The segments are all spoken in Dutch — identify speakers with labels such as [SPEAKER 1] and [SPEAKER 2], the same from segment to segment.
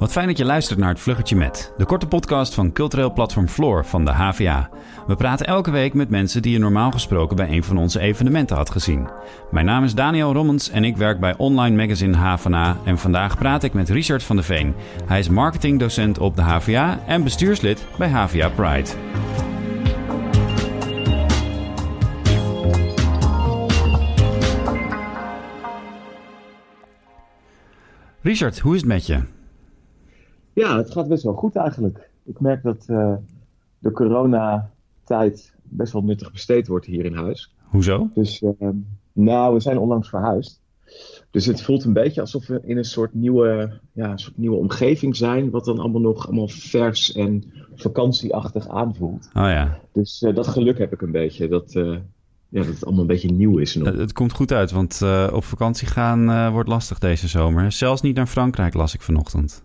[SPEAKER 1] Wat fijn dat je luistert naar het Vluggertje Met, de korte podcast van cultureel platform Floor van de HVA. We praten elke week met mensen die je normaal gesproken bij een van onze evenementen had gezien. Mijn naam is Daniel Rommens en ik werk bij online magazine HVA en vandaag praat ik met Richard van de Veen. Hij is marketingdocent op de HVA en bestuurslid bij HVA Pride. Richard, hoe is het met je?
[SPEAKER 2] Ja, het gaat best wel goed eigenlijk. Ik merk dat uh, de coronatijd best wel nuttig besteed wordt hier in huis.
[SPEAKER 1] Hoezo?
[SPEAKER 2] Dus, uh, nou, we zijn onlangs verhuisd. Dus het voelt een beetje alsof we in een soort nieuwe, ja, een soort nieuwe omgeving zijn, wat dan allemaal nog allemaal vers en vakantieachtig aanvoelt.
[SPEAKER 1] Oh ja.
[SPEAKER 2] Dus uh, dat geluk heb ik een beetje. Dat, uh, ja, dat het allemaal een beetje nieuw is. Nog.
[SPEAKER 1] Het komt goed uit, want uh, op vakantie gaan wordt lastig deze zomer. Zelfs niet naar Frankrijk las ik vanochtend.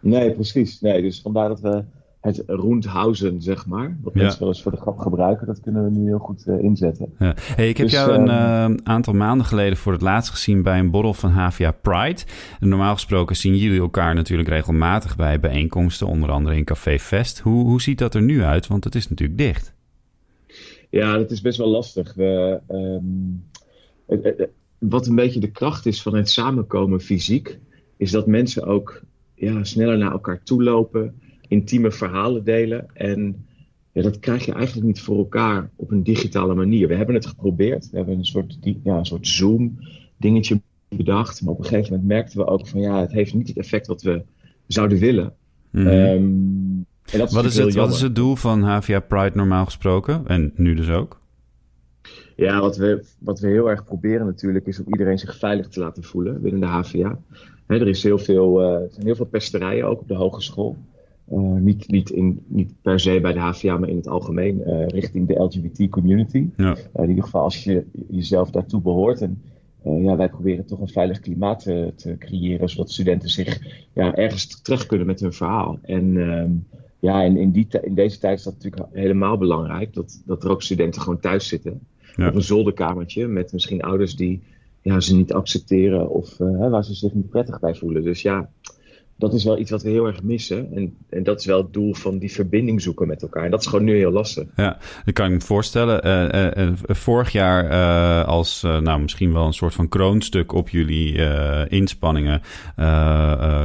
[SPEAKER 2] Nee, precies. Nee, dus vandaar dat we het rondhausen, zeg maar, wat ja. mensen wel eens voor de grap gebruiken, dat kunnen we nu heel goed uh, inzetten.
[SPEAKER 1] Ja. Hey, ik heb dus, jou een uh, aantal maanden geleden voor het laatst gezien bij een borrel van HVA Pride. En normaal gesproken zien jullie elkaar natuurlijk regelmatig bij bijeenkomsten, onder andere in Café Fest. Hoe, hoe ziet dat er nu uit? Want het is natuurlijk dicht.
[SPEAKER 2] Ja, dat is best wel lastig. We, um, wat een beetje de kracht is van het samenkomen fysiek, is dat mensen ook ja, sneller naar elkaar toe lopen, intieme verhalen delen. En ja, dat krijg je eigenlijk niet voor elkaar op een digitale manier. We hebben het geprobeerd. We hebben een soort, ja, een soort Zoom-dingetje bedacht. Maar op een gegeven moment merkten we ook van ja, het heeft niet het effect wat we zouden willen.
[SPEAKER 1] Mm -hmm. um, en dat is wat, is het, wat is het doel van HVA Pride normaal gesproken? En nu dus ook?
[SPEAKER 2] Ja, wat we, wat we heel erg proberen natuurlijk is om iedereen zich veilig te laten voelen binnen de HVA. He, er, is heel veel, uh, er zijn heel veel pesterijen ook op de hogeschool. Uh, niet, niet, in, niet per se bij de HVA, maar in het algemeen uh, richting de LGBT community.
[SPEAKER 1] Ja.
[SPEAKER 2] in ieder geval als je jezelf daartoe behoort. En ja, wij proberen toch een veilig klimaat te, te, creëren, zodat studenten zich ja, ergens terug kunnen met hun verhaal. En ehm, ja, in, in, die, in deze tijd is dat natuurlijk helemaal belangrijk, dat, dat er ook studenten gewoon thuis zitten. Ja. Op een zolderkamertje met misschien ouders die ja, ze niet accepteren of uh, waar ze zich niet prettig bij voelen. Dus ja, dat is wel iets wat we heel erg missen. En, en dat is wel het doel van die verbinding zoeken met elkaar. En dat is gewoon nu heel lastig.
[SPEAKER 1] Ja, dat kan ik me voorstellen. Uh, uh, vorig jaar als nou, misschien wel een soort van kroonstuk op jullie inspanningen...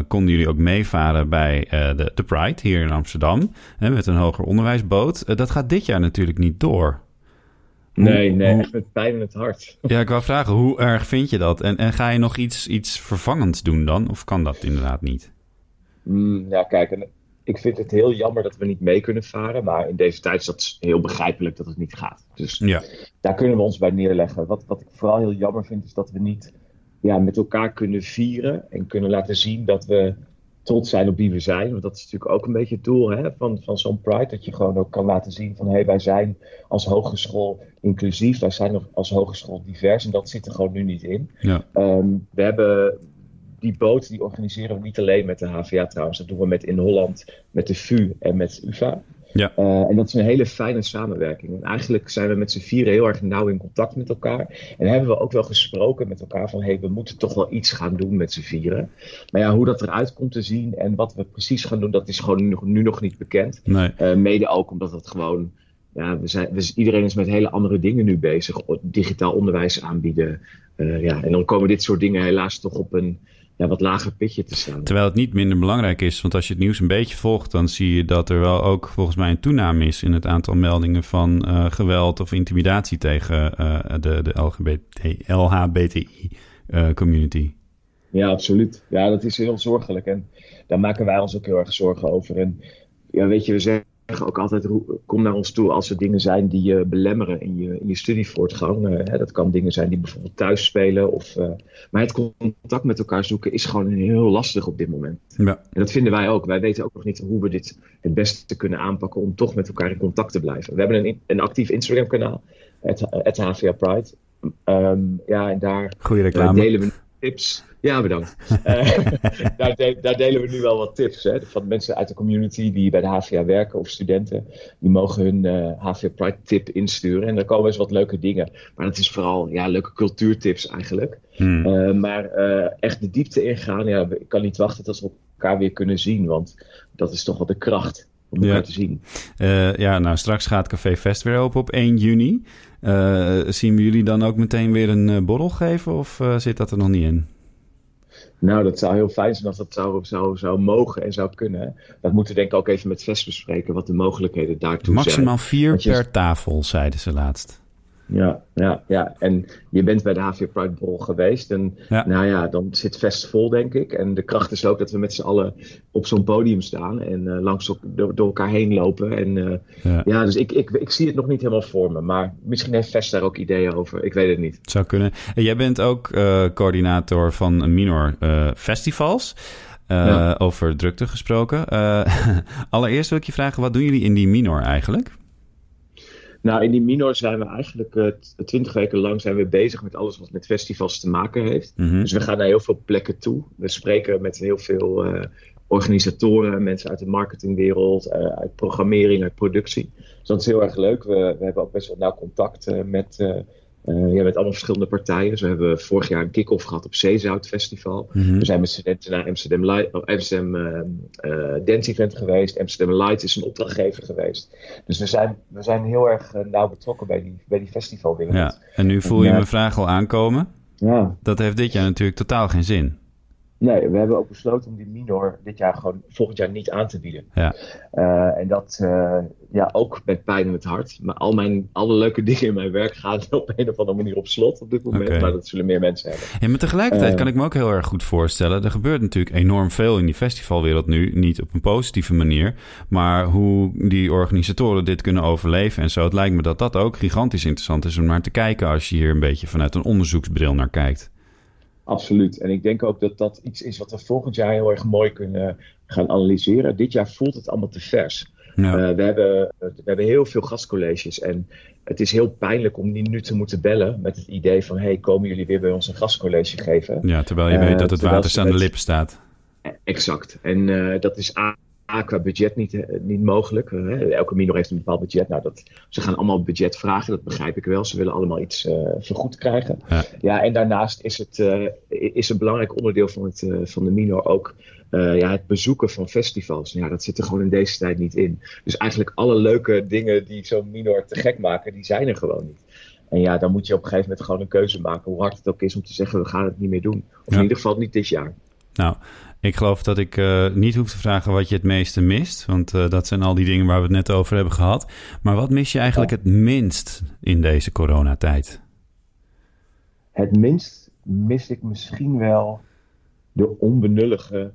[SPEAKER 1] konden jullie ook meevaren bij de, de Pride hier in Amsterdam... Hè, met een hoger onderwijsboot. dat gaat dit jaar natuurlijk niet door.
[SPEAKER 2] Nee, nee, echt met pijn in het hart.
[SPEAKER 1] Ja, ik wou vragen, hoe erg vind je dat? En, en ga je nog iets, iets vervangends doen dan? Of kan dat inderdaad niet?
[SPEAKER 2] Mm, ja, kijk, ik vind het heel jammer dat we niet mee kunnen varen. Maar in deze tijd is dat heel begrijpelijk dat het niet gaat. Dus
[SPEAKER 1] ja.
[SPEAKER 2] daar kunnen we ons bij neerleggen. Wat, wat ik vooral heel jammer vind, is dat we niet ja, met elkaar kunnen vieren. En kunnen laten zien dat we trots zijn op wie we zijn. Want dat is natuurlijk ook een beetje het doel hè, van, van zo'n Pride. Dat je gewoon ook kan laten zien van hé, hey, wij zijn als hogeschool inclusief. Wij zijn nog als hogeschool divers. En dat zit er gewoon nu niet in.
[SPEAKER 1] Ja.
[SPEAKER 2] Um, we hebben die boot, die organiseren we niet alleen met de HVA trouwens. Dat doen we met in Holland, met de VU en met UvA.
[SPEAKER 1] Ja.
[SPEAKER 2] Uh, en dat is een hele fijne samenwerking. En eigenlijk zijn we met z'n vieren heel erg nauw in contact met elkaar. En hebben we ook wel gesproken met elkaar van... hé, hey, we moeten toch wel iets gaan doen met z'n vieren. Maar ja, hoe dat eruit komt te zien en wat we precies gaan doen... dat is gewoon nu nog, nu nog niet bekend.
[SPEAKER 1] Nee.
[SPEAKER 2] Uh, mede ook omdat het gewoon... Ja, we zijn, dus iedereen is met hele andere dingen nu bezig. Digitaal onderwijs aanbieden. Uh, ja, en dan komen dit soort dingen helaas toch op een ja, wat lager pitje te staan.
[SPEAKER 1] Terwijl het niet minder belangrijk is, want als je het nieuws een beetje volgt, dan zie je dat er wel ook volgens mij een toename is in het aantal meldingen van uh, geweld of intimidatie tegen uh, de, de LGBT, LHBTI community.
[SPEAKER 2] Ja, absoluut. Ja, dat is heel zorgelijk en daar maken wij ons ook heel erg zorgen over. En ja, weet je, we zeggen ook altijd, kom naar ons toe als er dingen zijn die je belemmeren in je, in je studievoortgang. Uh, hè, dat kan dingen zijn die bijvoorbeeld thuis spelen. Of, uh, maar het contact met elkaar zoeken is gewoon heel lastig op dit moment.
[SPEAKER 1] Ja.
[SPEAKER 2] En dat vinden wij ook. Wij weten ook nog niet hoe we dit het beste kunnen aanpakken om toch met elkaar in contact te blijven. We hebben een, een actief Instagram kanaal, het, het HVA Pride. Um, ja, en daar
[SPEAKER 1] Goeie reclame.
[SPEAKER 2] delen we tips. Ja, bedankt. uh, daar, de, daar, delen we nu wel wat tips hè, van mensen uit de community die bij de HVA werken of studenten. Die mogen hun uh, eh, HVA Pride tip insturen. En daar komen eens wat leuke dingen. Maar het is vooral ja, leuke cultuurtips eigenlijk. Hmm. Uh, maar echt de diepte ingaan, ja, ik kan niet wachten tot we elkaar weer kunnen zien. Want dat is toch wel de kracht om elkaar te zien.
[SPEAKER 1] ja, nou straks gaat Café Fest weer open op 1 juni. zien we jullie dan ook meteen weer een borrel geven of zit dat er nog niet in?
[SPEAKER 2] Nou, dat zou heel fijn zijn als dat zou, zou, zou mogen en zou kunnen. Dat moeten we denk ik ook even met Vest bespreken, wat de mogelijkheden daartoe
[SPEAKER 1] Maximaal
[SPEAKER 2] zijn.
[SPEAKER 1] Maximaal vier per tafel, zeiden ze laatst.
[SPEAKER 2] Ja, ja, ja. En je bent bij de HV Pride Bowl geweest. En nou ja, dan zit Vest vol, denk ik. En de kracht is ook dat we met z'n allen op zo'n podium staan. En uh, langs door, door, elkaar heen lopen. En uh, ja. ja, dus ik, ik, ik zie het nog niet helemaal voor me. Maar misschien heeft Vest daar ook ideeën over. Ik weet het niet. Het
[SPEAKER 1] zou kunnen. En jij bent ook uh, coördinator van Minor Festivals. Ja. Over drukte gesproken. allereerst wil ik je vragen, wat doen jullie in die Minor eigenlijk?
[SPEAKER 2] Nou, in die minor zijn we eigenlijk uh, twintig weken lang zijn we bezig met alles wat met festivals te maken heeft. Mhm. Dus we gaan naar heel veel plekken toe. We spreken met heel veel uh, organisatoren, mensen uit de marketingwereld, uh, uit programmering, uit productie. Dus dat is heel erg leuk. We, we hebben ook best wel nauw contact met uh, ja, met allemaal verschillende partijen. We hebben vorig jaar een kick-off gehad op Zeezout Festival. Mhm. We zijn met studenten naar Amsterdam, Light, oh, Amsterdam uh, uh, Dance Event geweest. Amsterdam Light is een opdrachtgever geweest. Dus we zijn, we zijn heel erg nauw betrokken bij die, bij die festivalwereld.
[SPEAKER 1] Ja, en nu voel je mijn vraag al aankomen. Ja. Dat heeft dit jaar natuurlijk totaal geen zin.
[SPEAKER 2] Nee, we hebben ook besloten om die minor dit jaar gewoon volgend jaar niet aan te bieden. Ja. Uh, en dat uh, ja, ook met pijn in het hart. Maar al mijn, alle leuke dingen in mijn werk gaan op een of andere manier op slot op dit moment. Okay. Maar dat zullen meer mensen hebben.
[SPEAKER 1] Ja, maar tegelijkertijd uh, kan ik me ook heel erg goed voorstellen. Er gebeurt natuurlijk enorm veel in die festivalwereld nu. Niet op een positieve manier. Maar hoe die organisatoren dit kunnen overleven en zo. Het lijkt me dat dat ook gigantisch interessant is om naar te kijken. Als je hier een beetje vanuit een onderzoeksbril naar kijkt.
[SPEAKER 2] Absoluut. En ik denk ook dat dat iets is wat we volgend jaar heel erg mooi kunnen gaan analyseren. Dit jaar voelt het allemaal te vers. Ja. Uh, we, hebben, we hebben heel veel gastcolleges en het is heel pijnlijk om die nu te moeten bellen met het idee van hey, komen jullie weer bij ons een gastcollege geven?
[SPEAKER 1] Ja, terwijl je uh, weet dat het water aan de lippen staat.
[SPEAKER 2] Exact. En uh, dat is A, qua budget niet, eh, niet mogelijk. elke minor heeft een bepaald budget. Nou, dat, ze gaan allemaal budget vragen, dat begrijp ik wel. Ze willen allemaal iets uh, vergoed krijgen. Ja. ja. en daarnaast is het uh, is een belangrijk onderdeel van, het, van de minor ook ja, het bezoeken van festivals. Ja, dat zit er gewoon in deze tijd niet in. Dus eigenlijk alle leuke dingen die zo'n minor te gek maken, die zijn er gewoon niet. En ja, dan moet je op een gegeven moment gewoon een keuze maken, hoe hard het ook is om te zeggen, we gaan het niet meer doen. Of ja. in ieder geval niet dit jaar.
[SPEAKER 1] Nou, ik geloof dat ik uh, niet hoef te vragen wat je het meeste mist. Want uh, dat zijn al die dingen waar we het net over hebben gehad. Maar wat mis je eigenlijk het minst in deze coronatijd?
[SPEAKER 2] Het minst mis ik misschien wel de onbenullige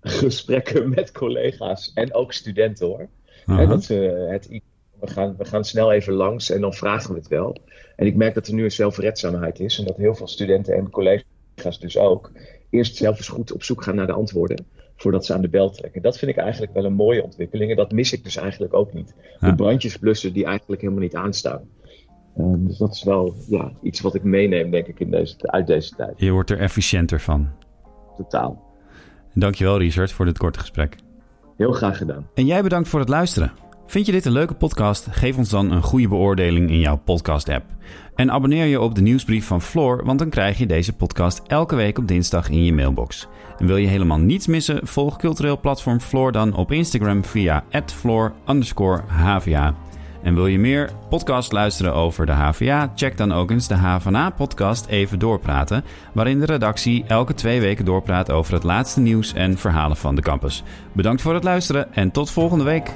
[SPEAKER 2] gesprekken met collega's en ook studenten hoor. Uh -huh. dat ze het, we, gaan, we gaan snel even langs en dan vragen we het wel. En ik merk dat er nu een zelfredzaamheid is en dat heel veel studenten en collega's dus ook eerst zelf eens goed op zoek gaan naar de antwoorden. Voordat ze aan de bel trekken. Dat vind ik eigenlijk wel een mooie ontwikkeling. En dat mis ik dus eigenlijk ook niet. De brandjes blussen die eigenlijk helemaal niet aanstaan. Uh, dus dat is wel ja, iets wat ik meeneem, denk ik, in deze, uit deze tijd.
[SPEAKER 1] Je wordt er efficiënter van.
[SPEAKER 2] Totaal.
[SPEAKER 1] Dankjewel, Richard, voor dit korte gesprek.
[SPEAKER 2] Heel graag gedaan.
[SPEAKER 1] En jij bedankt voor het luisteren. Vind je dit een leuke podcast? Geef ons dan een goede beoordeling in jouw podcast-app. En abonneer je op de nieuwsbrief van Floor, want dan krijg je deze podcast elke week op dinsdag in je mailbox. En wil je helemaal niets missen? Volg cultureel platform Floor dan op Instagram via @floor_hva. En wil je meer podcast luisteren over de HVA? Check dan ook eens de HVA-podcast Even Doorpraten, waarin de redactie elke twee weken doorpraat over het laatste nieuws en verhalen van de campus. Bedankt voor het luisteren en tot volgende week.